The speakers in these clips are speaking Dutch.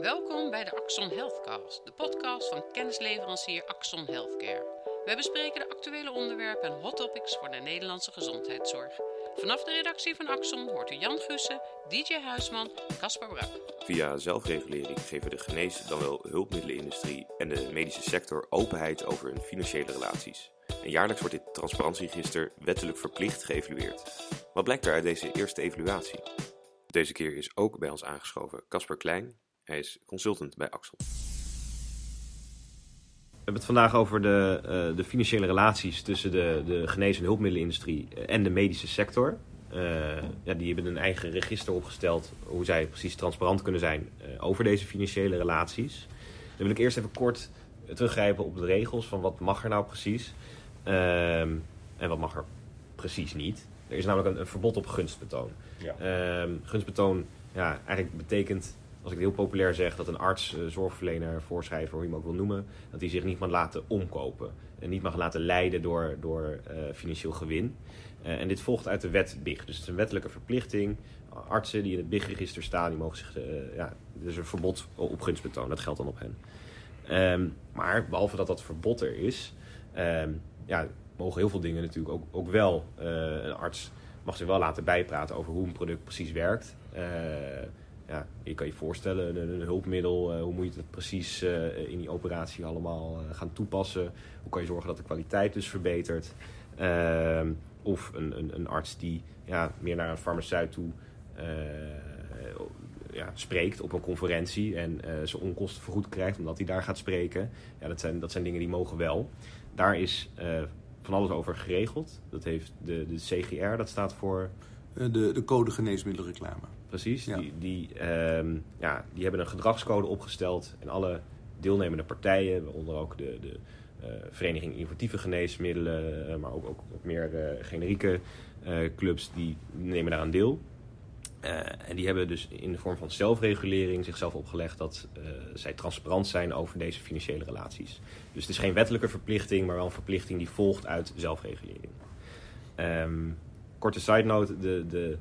Welkom bij de Axon Healthcast, de podcast van kennisleverancier Axon Healthcare. Wij bespreken de actuele onderwerpen en hot topics voor de Nederlandse gezondheidszorg. Vanaf de redactie van Axon hoort u Jan Gussen, DJ Huisman en Caspar Brak. Via zelfregulering geven de genees- dan wel hulpmiddelenindustrie en de medische sector openheid over hun financiële relaties. En jaarlijks wordt dit transparantieregister wettelijk verplicht geëvalueerd. Wat blijkt er uit deze eerste evaluatie? Deze keer is ook bij ons aangeschoven Casper Klein. Hij is consultant bij Axel. We hebben het vandaag over de, uh, de financiële relaties tussen de, de genees- en hulpmiddelenindustrie en de medische sector. Uh, ja, die hebben een eigen register opgesteld hoe zij precies transparant kunnen zijn uh, over deze financiële relaties. Dan wil ik eerst even kort teruggrijpen op de regels van wat mag er nou precies en wat mag er precies niet. Er is namelijk een, een verbod op gunstbetoon. Ja. gunstbetoon ja, eigenlijk betekent als ik het heel populair zeg, dat een arts, uh, zorgverlener, voorschrijver, hoe je hem ook wil noemen, dat hij zich niet mag laten omkopen. En niet mag laten leiden door, door uh, financieel gewin. Uh, en dit volgt uit de wet BIG. Dus het is een wettelijke verplichting. Artsen die in het BIG-register staan, die mogen zich, ja, er is een verbod op gunstbetoon. Dat geldt dan op hen. Um, maar behalve dat dat verbod er is, um, ja, mogen heel veel dingen natuurlijk ook, ook wel. een arts mag zich wel laten bijpraten over hoe een product precies werkt ja, je kan je voorstellen, een, hulpmiddel, uh, hoe moet je het precies uh, in die operatie allemaal uh, gaan toepassen? Hoe kan je zorgen dat de kwaliteit dus verbetert? Ehm, of een, een, een, arts die ja, meer naar een farmaceut toe ja, spreekt op een conferentie en zijn onkosten vergoed krijgt omdat hij daar gaat spreken. Ja, dat, zijn, dat zijn dingen die mogen wel. Daar is van alles over geregeld. Dat heeft de, de CGR, dat staat voor... De, de code geneesmiddelreclame precies. Ja. Die, die, um, ja, die hebben een gedragscode opgesteld en alle deelnemende partijen, waaronder ook de, de uh, Vereniging Innovatieve Geneesmiddelen, uh, maar ook, ook, meer uh, generieke clubs, die nemen daaraan deel. en die hebben dus in de vorm van zelfregulering zichzelf opgelegd dat zij transparant zijn over deze financiële relaties. Dus het is geen wettelijke verplichting, maar wel een verplichting die volgt uit zelfregulering. Um, korte side note, de, de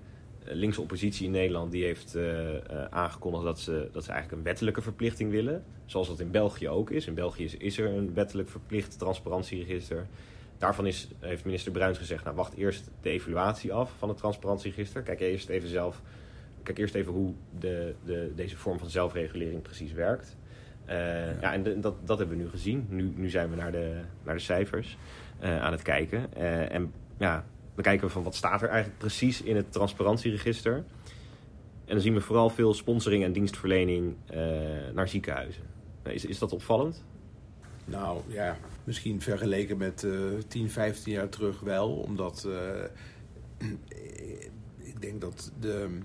linkse oppositie in Nederland die heeft uh, uh, aangekondigd dat ze, dat ze eigenlijk een wettelijke verplichting willen. Zoals dat in België ook is. In België is, is er een wettelijk verplicht transparantieregister. Daarvan is, heeft minister Bruins gezegd, nou wacht eerst de evaluatie af van het transparantieregister. Kijk eerst even zelf, kijk eerst even hoe de, de, deze vorm van zelfregulering precies werkt. Uh, ja. ja. en de, dat, dat hebben we nu gezien. Nu, nu zijn we naar de, naar de cijfers aan het kijken. en ja, kijken we van wat staat er eigenlijk precies in het transparantieregister. En dan zien we vooral veel sponsoring en dienstverlening uh, naar ziekenhuizen. Is, is dat opvallend? Nou ja, misschien vergeleken met uh, 10, 15 jaar terug wel. Omdat uh, ik denk dat de,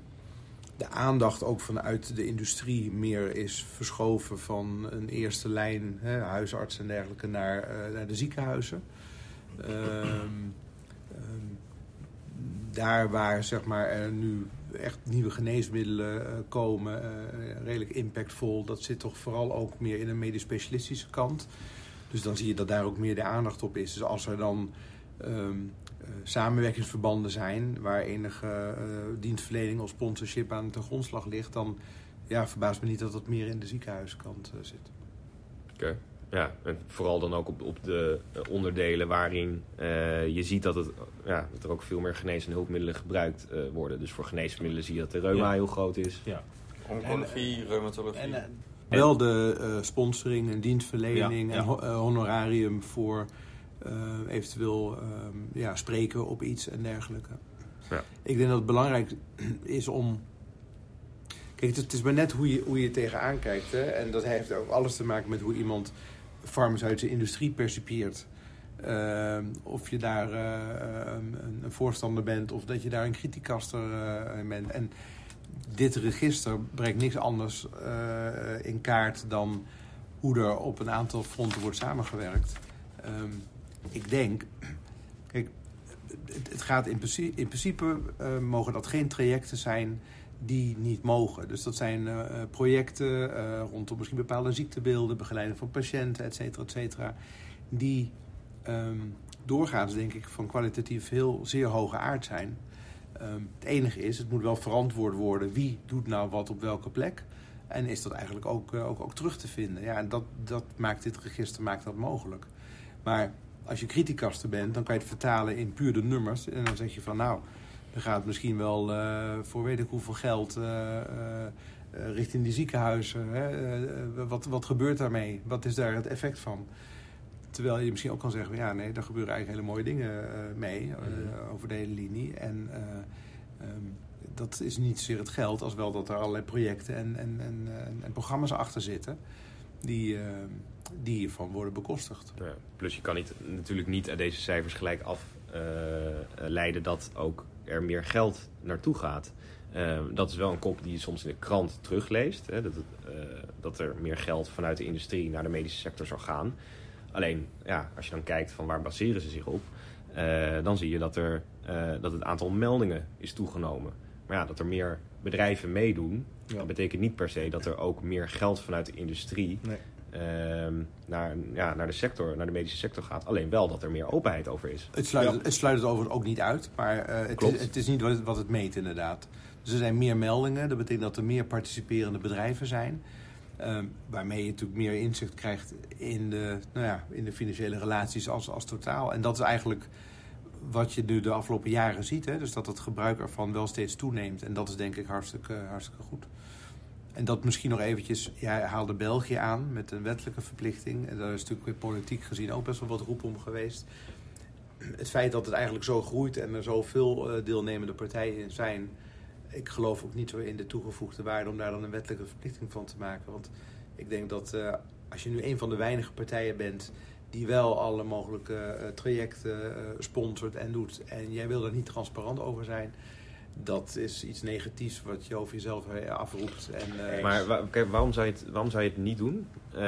de aandacht ook vanuit de industrie meer is verschoven van een eerste lijn, hè, huisartsen en dergelijke, naar, uh, naar de ziekenhuizen. Um, daar waar zeg maar, nu echt nieuwe geneesmiddelen uh, komen, uh, redelijk impactvol, dat zit toch vooral ook meer in een medisch specialistische kant. Dus dan zie je dat daar ook meer de aandacht op is. Dus als er dan um, uh, samenwerkingsverbanden zijn waar enige dienstverlening of sponsorship aan ten grondslag ligt, dan ja, verbaast me niet dat dat meer in de ziekenhuiskant zit. Oké. Ja, en vooral dan ook op, op de onderdelen waarin uh, je ziet dat, het, ja, dat er ook veel meer genees- en hulpmiddelen gebruikt uh, worden. Dus voor geneesmiddelen zie je dat de reuma ja. heel groot is. Ja. Oncologie, reumatologie. En, en, wel de uh, sponsoring en dienstverlening ja, en ho honorarium voor eventueel ja, spreken op iets en dergelijke. Ja. Ik denk dat het belangrijk is om Kijk, het is maar net hoe je, hoe je tegenaan kijkt. Hè? En dat heeft ook alles te maken met hoe iemand farmaceutische industrie percipieert. Uh, of je daar uh, een, een, voorstander bent of dat je daar een criticaster uh, bent. En dit register brengt niks anders in kaart dan hoe er op een aantal fronten wordt samengewerkt. Um, ik denk, kijk, het, het gaat in principe, in principe mogen dat geen trajecten zijn die niet mogen. Dus dat zijn uh, projecten uh, rondom misschien bepaalde ziektebeelden, begeleiding van patiënten, et cetera, et cetera. Die um, doorgaans, denk ik, van kwalitatief heel zeer hoge aard zijn. Um, het enige is, het moet wel verantwoord worden wie doet nou wat op welke plek. En is dat eigenlijk ook, ook, ook terug te vinden. Ja, en dat, dat maakt dit register maakt dat mogelijk. Maar als je criticaster bent, dan kan je het vertalen in puur de nummers. En dan zeg je van nou, er gaat misschien wel voor weet ik hoeveel geld richting die ziekenhuizen. Hè? wat, wat gebeurt daarmee? Wat is daar het effect van? Terwijl je misschien ook kan zeggen, ja nee, daar gebeuren eigenlijk hele mooie dingen uh, mee uh, over de hele linie. En uh, um, dat is niet zozeer het geld, als wel dat er allerlei projecten en, en, en, en programma's achter zitten die, die hiervan worden bekostigd. Ja, plus je kan niet, natuurlijk niet uit deze cijfers gelijk afleiden dat ook er meer geld naartoe gaat. dat is wel een kop die je soms in de krant terugleest. Hè, dat, het, dat er meer geld vanuit de industrie naar de medische sector zou gaan. Alleen, ja, als je dan kijkt van waar baseren ze zich op, uh, dan zie je dat, er, uh, dat het aantal meldingen is toegenomen. Maar ja, dat er meer bedrijven meedoen, ja. dat betekent niet per se dat er ook meer geld vanuit de industrie nee. Uh, naar, ja, naar de sector, naar de medische sector gaat. Alleen wel dat er meer openheid over is. Het sluit, ja. het, sluit het overigens ook niet uit, maar uh, het, is, het, is, niet wat het, wat het meet inderdaad. Dus er zijn meer meldingen, dat betekent dat er meer participerende bedrijven zijn. Uh, waarmee je natuurlijk meer inzicht krijgt in de, nou ja, in de financiële relaties als, als totaal. En dat is eigenlijk wat je nu de afgelopen jaren ziet. Hè? Dus dat het gebruik ervan wel steeds toeneemt. En dat is denk ik hartstikke, hartstikke goed. En dat misschien nog eventjes, jij haalde België aan met een wettelijke verplichting. En daar is natuurlijk weer politiek gezien ook best wel wat roep om geweest. Het feit dat het eigenlijk zo groeit en er zoveel uh, deelnemende partijen zijn ik geloof ook niet zo in de toegevoegde waarde om daar dan een wettelijke verplichting van te maken. Want ik denk dat uh, als je nu een van de weinige partijen bent die wel alle mogelijke uh, trajecten sponsort en doet en jij wil er niet transparant over zijn, dat is iets negatiefs wat je over jezelf afroept. En, uh, maar wa kijk, waarom, zou je het, waarom zou je het niet doen? Uh,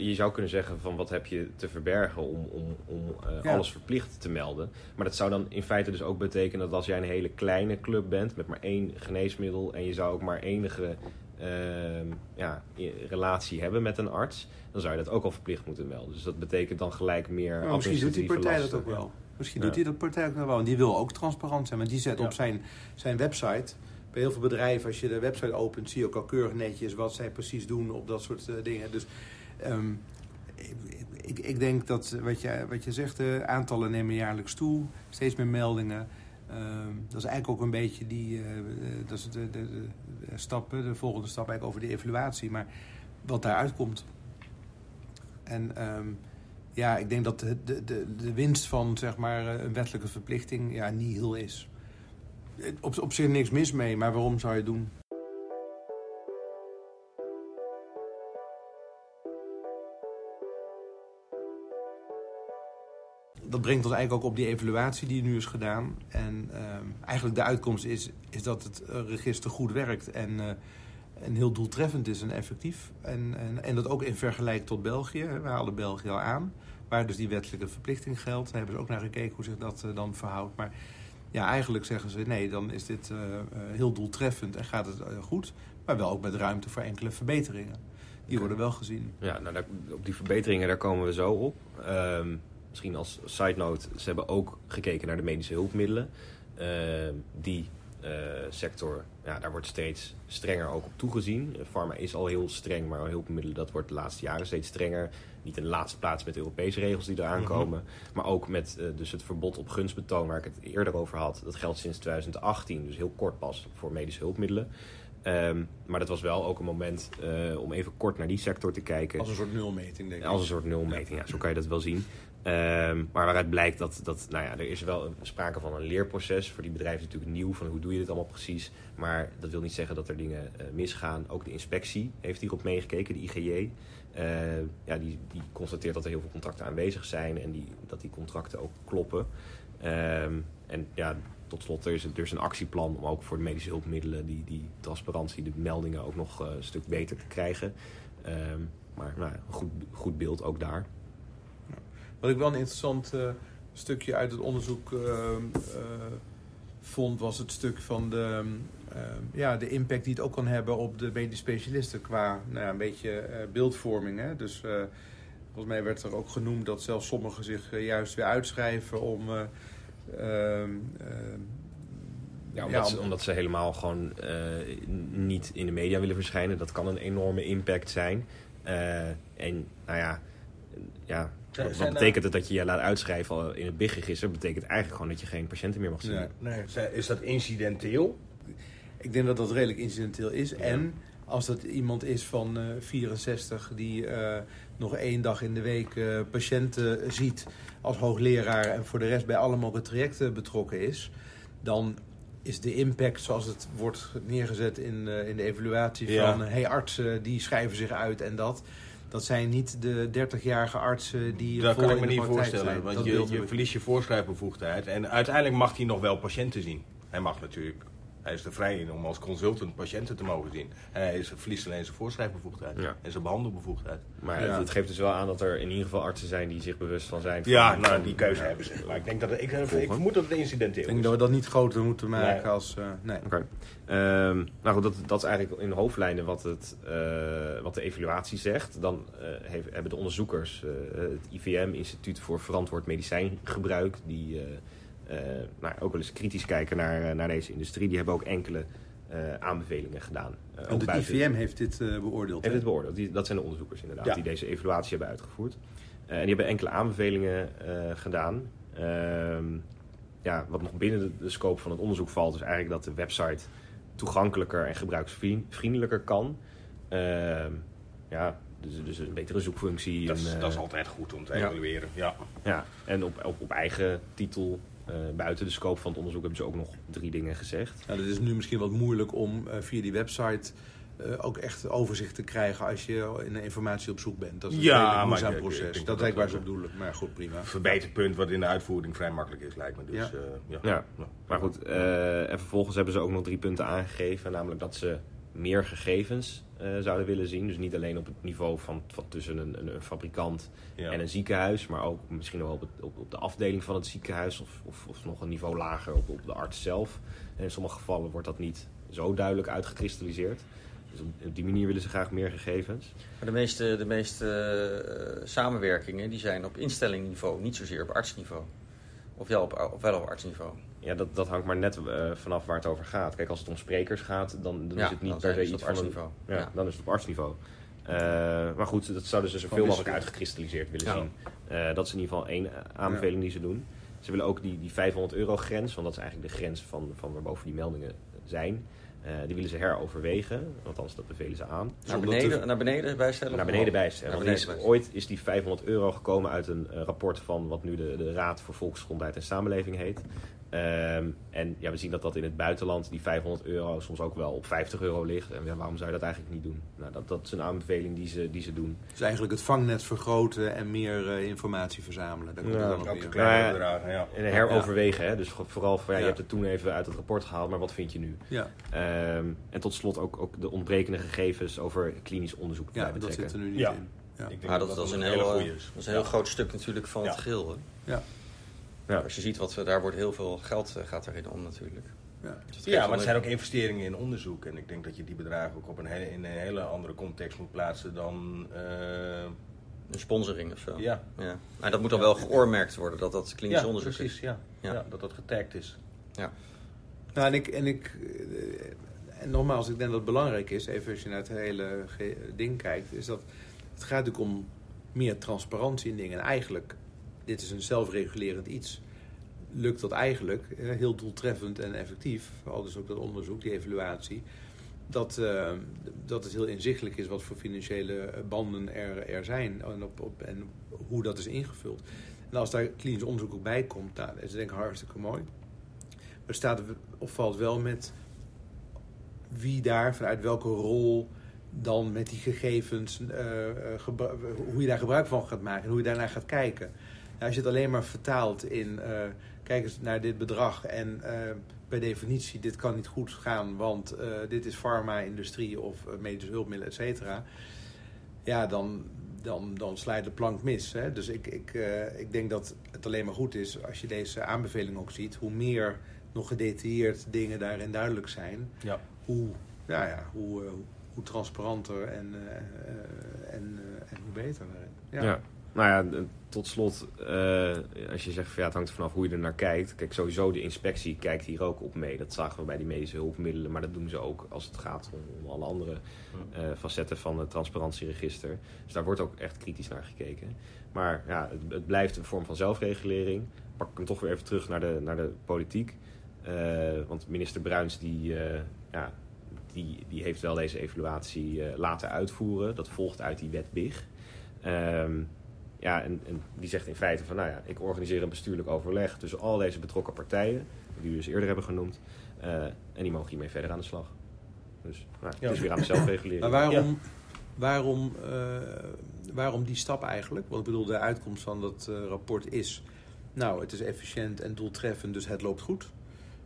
je zou kunnen zeggen van wat heb je te verbergen om, om, om uh, ja. alles verplicht te melden. Maar dat zou dan in feite dus ook betekenen dat als jij een hele kleine club bent met maar één geneesmiddel en je zou ook maar enige ehm, ja, relatie hebben met een arts, dan zou je dat ook al verplicht moeten melden. Dus dat betekent dan gelijk meer. Maar misschien doet die partij lasten. dat ook wel. Misschien doet hij dat partij ook nog wel. En die wil ook transparant zijn. Maar die zet op zijn, zijn website... Bij heel veel bedrijven, als je de website opent... zie je ook al keurig netjes wat zij precies doen op dat soort uh, dingen. Dus um, ik, ik, denk dat wat je, wat je zegt... de aantallen nemen jaarlijks toe. Steeds meer meldingen. Um, dat is eigenlijk ook een beetje die... Uh, dat is de, de, de, stappen, de volgende stap eigenlijk over de evaluatie. Maar wat daaruit komt... En... Um, ja, ik denk dat de, de, de, winst van zeg maar, een wettelijke verplichting ja, niet heel is. Op, op zich niks mis mee, maar waarom zou je het doen? Dat brengt ons eigenlijk ook op die evaluatie die nu is gedaan. En uh, eigenlijk de uitkomst is, is dat het register goed werkt en, uh, en heel doeltreffend is en effectief. En, en, en dat ook in vergelijking tot België. We haalden België al aan waar dus die wettelijke verplichting geldt. Daar hebben ze ook naar gekeken hoe zich dat uh, dan verhoudt. Maar ja, eigenlijk zeggen ze nee, dan is dit uh, uh, heel doeltreffend en gaat het goed. Maar wel ook met ruimte voor enkele verbeteringen. Die worden wel gezien. Ja, nou, daar, op die verbeteringen daar komen we zo op. Um, misschien als side note, ze hebben ook gekeken naar de medische hulpmiddelen. Ehm, die sector, ja, daar wordt steeds strenger ook op toegezien. Pharma is al heel streng, maar hulpmiddelen dat wordt de laatste jaren steeds strenger niet in de laatste plaats met de Europese regels die eraan komen. Mm -hmm. Maar ook met uh, dus het verbod op gunstbetoon waar ik het eerder over had. Dat geldt sinds 2018, dus heel kort pas voor medische hulpmiddelen. Um, maar dat was wel ook een moment uh, om even kort naar die sector te kijken. Als een soort nulmeting, denk ik. Als een soort nulmeting, ja, zo kan je dat wel zien. Um, maar waaruit blijkt dat, dat nou ja, er is wel sprake van een leerproces. Voor die bedrijven is het natuurlijk nieuw, van hoe doe je dit allemaal precies. Maar dat wil niet zeggen dat er dingen uh, misgaan. Ook de inspectie heeft hierop meegekeken, de IGJ. Uh, ja, die, die constateert dat er heel veel contracten aanwezig zijn en die, dat die contracten ook kloppen. Um, en ja, tot slot, er is, er is een actieplan om ook voor de medische hulpmiddelen die, die transparantie, de meldingen ook nog uh, een stuk beter te krijgen. Maar nou, een goed, goed beeld ook daar. Wat ik wel een interessant uh, stukje uit het onderzoek vond, was het stuk van de, uh, ja, de impact die het ook kan hebben op de medisch specialisten qua nou ja, een beetje uh, beeldvorming. Hè? Dus volgens mij werd er ook genoemd dat zelfs sommigen zich juist weer uitschrijven om ehm, Ja, omdat, ze, omdat ze helemaal gewoon niet in de media willen verschijnen. Dat kan een enorme impact zijn. en nou ja, ja wat, wat betekent het dat je je laat uitschrijven in het BIG-register? betekent eigenlijk gewoon dat je geen patiënten meer mag zien. Nee, nee. Is dat incidenteel? Ik denk dat dat redelijk incidenteel is. En als dat iemand is van uh, 64 die uh, nog één dag in de week uh, patiënten ziet als hoogleraar en voor de rest bij alle mogelijke trajecten betrokken is, dan is de impact zoals het wordt neergezet in, in de evaluatie van hey artsen die schrijven zich uit en dat. Dat zijn niet de 30-jarige artsen die. Dat kan ik me niet voorstellen. Zijn. Want je, je verliest je voorschrijfbevoegdheid. En uiteindelijk mag hij nog wel patiënten zien. Hij mag natuurlijk hij is er vrij in om als consultant patiënten te mogen zien. En hij is, verliest alleen zijn voorschrijfbevoegdheid en zijn behandelbevoegdheid. Maar ja. het geeft dus wel aan dat er in ieder geval artsen zijn die zich bewust van zijn. Van ja, nou, die keuze hebben ze. Maar ik denk dat het, ik, ik vermoed dat het incidenteel is. Ik denk dat we dat niet groter moeten maken als. Uh, nee. Oké. Okay. Um, nou goed, dat, dat is eigenlijk in hoofdlijnen wat, het, uh, wat de evaluatie zegt. Dan uh, heeft, hebben de onderzoekers, het IVM, Instituut voor Verantwoord Medicijngebruik, die uh, nou, ook wel eens kritisch kijken naar, eh, naar deze industrie. Die hebben ook enkele uh, aanbevelingen gedaan. Uh, Want de IVM heeft dit beoordeeld? Heeft dit beoordeeld. Die, dat zijn de onderzoekers inderdaad die deze evaluatie hebben uitgevoerd. en die hebben enkele aanbevelingen gedaan. Ehm, ja, wat nog binnen de, de, scope van het onderzoek valt, is eigenlijk dat de website toegankelijker en gebruiksvriendelijker kan. Ehm, ja, dus, dus een betere zoekfunctie. Dat is, dat is altijd goed om te evalueren. Ja. Ja, en op, op, op eigen titel uh, buiten de scope van het onderzoek hebben ze ook nog drie dingen gezegd. Ja, het is nu misschien wat moeilijk om uh, via die website uh, ook echt overzicht te krijgen als je in informatie op zoek bent. Dat is een ja, proces. dat, dat lijkt waar ze bedoelen. Maar goed, prima. Verbeterpunt wat in de uitvoering vrij makkelijk is, lijkt me. Dus, ja. ja. ja. maar goed. en vervolgens hebben ze ook nog drie punten aangegeven. Namelijk dat ze meer gegevens uh, zouden willen zien. Dus niet alleen op het niveau van, van tussen een, een, een fabrikant en een ziekenhuis, maar ook misschien wel op, het, op, op, de afdeling van het ziekenhuis of, of, of nog een niveau lager op, op de arts zelf. En in sommige gevallen wordt dat niet zo duidelijk uitgekristalliseerd. Dus op die manier willen ze graag meer gegevens. Maar de meeste, de meeste uh, samenwerkingen die zijn op instellingniveau, niet zozeer op artsniveau. Of wel op, of wel op artsniveau. Ja, dat, dat hangt maar net uh, vanaf waar het over gaat. Kijk, als het om sprekers gaat, dan, dan is het niet per se iets van een, ja, ja, dan is het op artsniveau. Uh, maar goed, dat zouden ze zoveel mogelijk uitgekristalliseerd willen zien. Uh, dat is in ieder geval één aanbeveling die ze doen. Ze willen ook die, die 500 euro grens, want dat is eigenlijk de grens van, van waarboven die meldingen zijn. Uh, die willen ze heroverwegen, althans dat bevelen ze aan. Naar beneden, naar beneden bijstellen? Naar beneden bijstellen. is, ooit is die 500 euro gekomen uit een uh, rapport van wat nu de, de Raad voor Volksgezondheid en Samenleving heet. Um, en ja, we zien dat dat in het buitenland, die 500 euro, soms ook wel op 50 euro ligt. En ja, waarom zou je dat eigenlijk niet doen? Nou, dat, dat is een aanbeveling die ze, die ze doen. Dus eigenlijk het vangnet vergroten en meer uh, informatie verzamelen. Daar komt ja, het dan op ja, ja. En heroverwegen. Hè? Dus vooral van, ja, je hebt het toen even uit het rapport gehaald, maar wat vind je nu? Ja. Um, en tot slot ook, ook de ontbrekende gegevens over klinisch onderzoek. Ja, dat zit er nu niet in. Ja. Ik denk maar dat, dat, dat, is een, heel, dat is een heel groot stuk natuurlijk van het geheel. Hè? Ja. Ja. Als je ziet, wat, daar wordt heel veel geld uh, gaat erin om natuurlijk. Ja, dus ja maar het zijn ook investeringen in onderzoek. En ik denk dat je die bedragen ook op een hele, in een hele andere context moet plaatsen dan... Uh... Een sponsoring of zo. Ja. ja. Maar dat moet dan wel geoormerkt worden, dat dat klinisch ja, onderzoek precies, is. Ja. Ja. ja, dat dat getagd is. Ja. Nou, en ik... En ik en nogmaals, ik denk dat het belangrijk is, even als je naar het hele ding kijkt, is dat het gaat natuurlijk om meer transparantie in dingen. En eigenlijk dit is een zelfregulerend iets, lukt dat eigenlijk heel doeltreffend en effectief. Al dus ook dat onderzoek, die evaluatie. Dat, uh, dat het heel inzichtelijk is wat voor financiële banden er, er zijn en, op, op, en hoe dat is ingevuld. En als daar klinisch onderzoek ook bij komt, nou, dat is denk ik hartstikke mooi. Maar staat opvalt wel met wie daar, vanuit welke rol dan met die gegevens, uh, hoe je daar gebruik van gaat maken en hoe je daarnaar gaat kijken als je het alleen maar vertaalt in uh, kijk eens naar dit bedrag en uh, per definitie dit kan niet goed gaan, want uh, dit is farma-industrie of medische hulpmiddelen, et cetera. Ja, dan, dan, dan slijt de plank mis. Hè? Dus ik, ik, ik denk dat het alleen maar goed is als je deze aanbeveling ook ziet. Hoe meer nog gedetailleerd dingen daarin duidelijk zijn, ja. hoe, ja, ja, hoe, hoe transparanter en, en, en hoe beter. Ja. ja. Nou ja, tot slot, uh, als je zegt van ja, het hangt er vanaf hoe je er naar kijkt. Kijk, sowieso de inspectie kijkt hier ook op mee. Dat zagen we bij die medische hulpmiddelen, maar dat doen ze ook als het gaat om, alle andere uh, facetten van het transparantieregister. Dus daar wordt ook echt kritisch naar gekeken. Maar ja, het, het blijft een vorm van zelfregulering. Pak ik hem toch weer even terug naar de, naar de politiek. Uh, want minister Bruins die, ja, die, die heeft wel deze evaluatie laten uitvoeren. Dat volgt uit die wet BIG. Um, ja, en, en, die zegt in feite van, nou ja, ik organiseer een bestuurlijk overleg tussen al deze betrokken partijen, die we dus eerder hebben genoemd, uh, en die mogen hiermee verder aan de slag. Dus nou, het is weer aan de zelfregulering. Maar waarom, waarom, uh, waarom die stap eigenlijk? Want ik bedoel, de uitkomst van dat uh, rapport is, nou, het is efficiënt en doeltreffend, dus het loopt goed.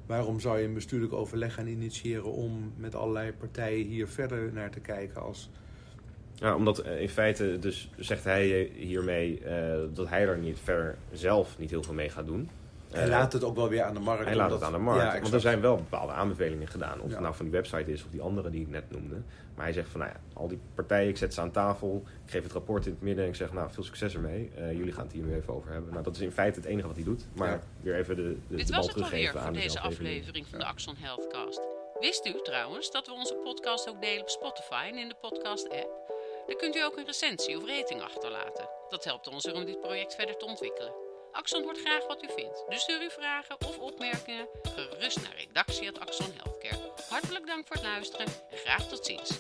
Waarom zou je een bestuurlijk overleg gaan initiëren om met allerlei partijen hier verder naar te kijken als ja, omdat eh, in feite dus zegt hij hiermee uh, dat hij er niet verder zelf niet heel veel mee gaat doen. Hij uh, laat het ook wel weer aan de markt. Hij laat het aan de markt. want er zijn wel bepaalde aanbevelingen gedaan. Of het nou van die website is of die andere die ik net noemde. Maar hij zegt van nou ja, al die partijen, ik zet ze aan tafel. Ik geef het rapport in het midden en ik zeg nou veel succes ermee. jullie gaan het hier nu even over hebben. Nou, dat is in feite het enige wat hij doet. Maar weer even de, de Dit was het alweer voor deze aflevering van de Axon Healthcast. Wist u trouwens dat we onze podcast ook delen op Spotify en in de podcast app? Dan kunt u ook een recensie of rating achterlaten. Dat helpt ons om dit project verder te ontwikkelen. Axon hoort graag wat u vindt, dus stuur uw vragen of opmerkingen gerust naar redactie.axon Healthcare. Hartelijk dank voor het luisteren en graag tot ziens.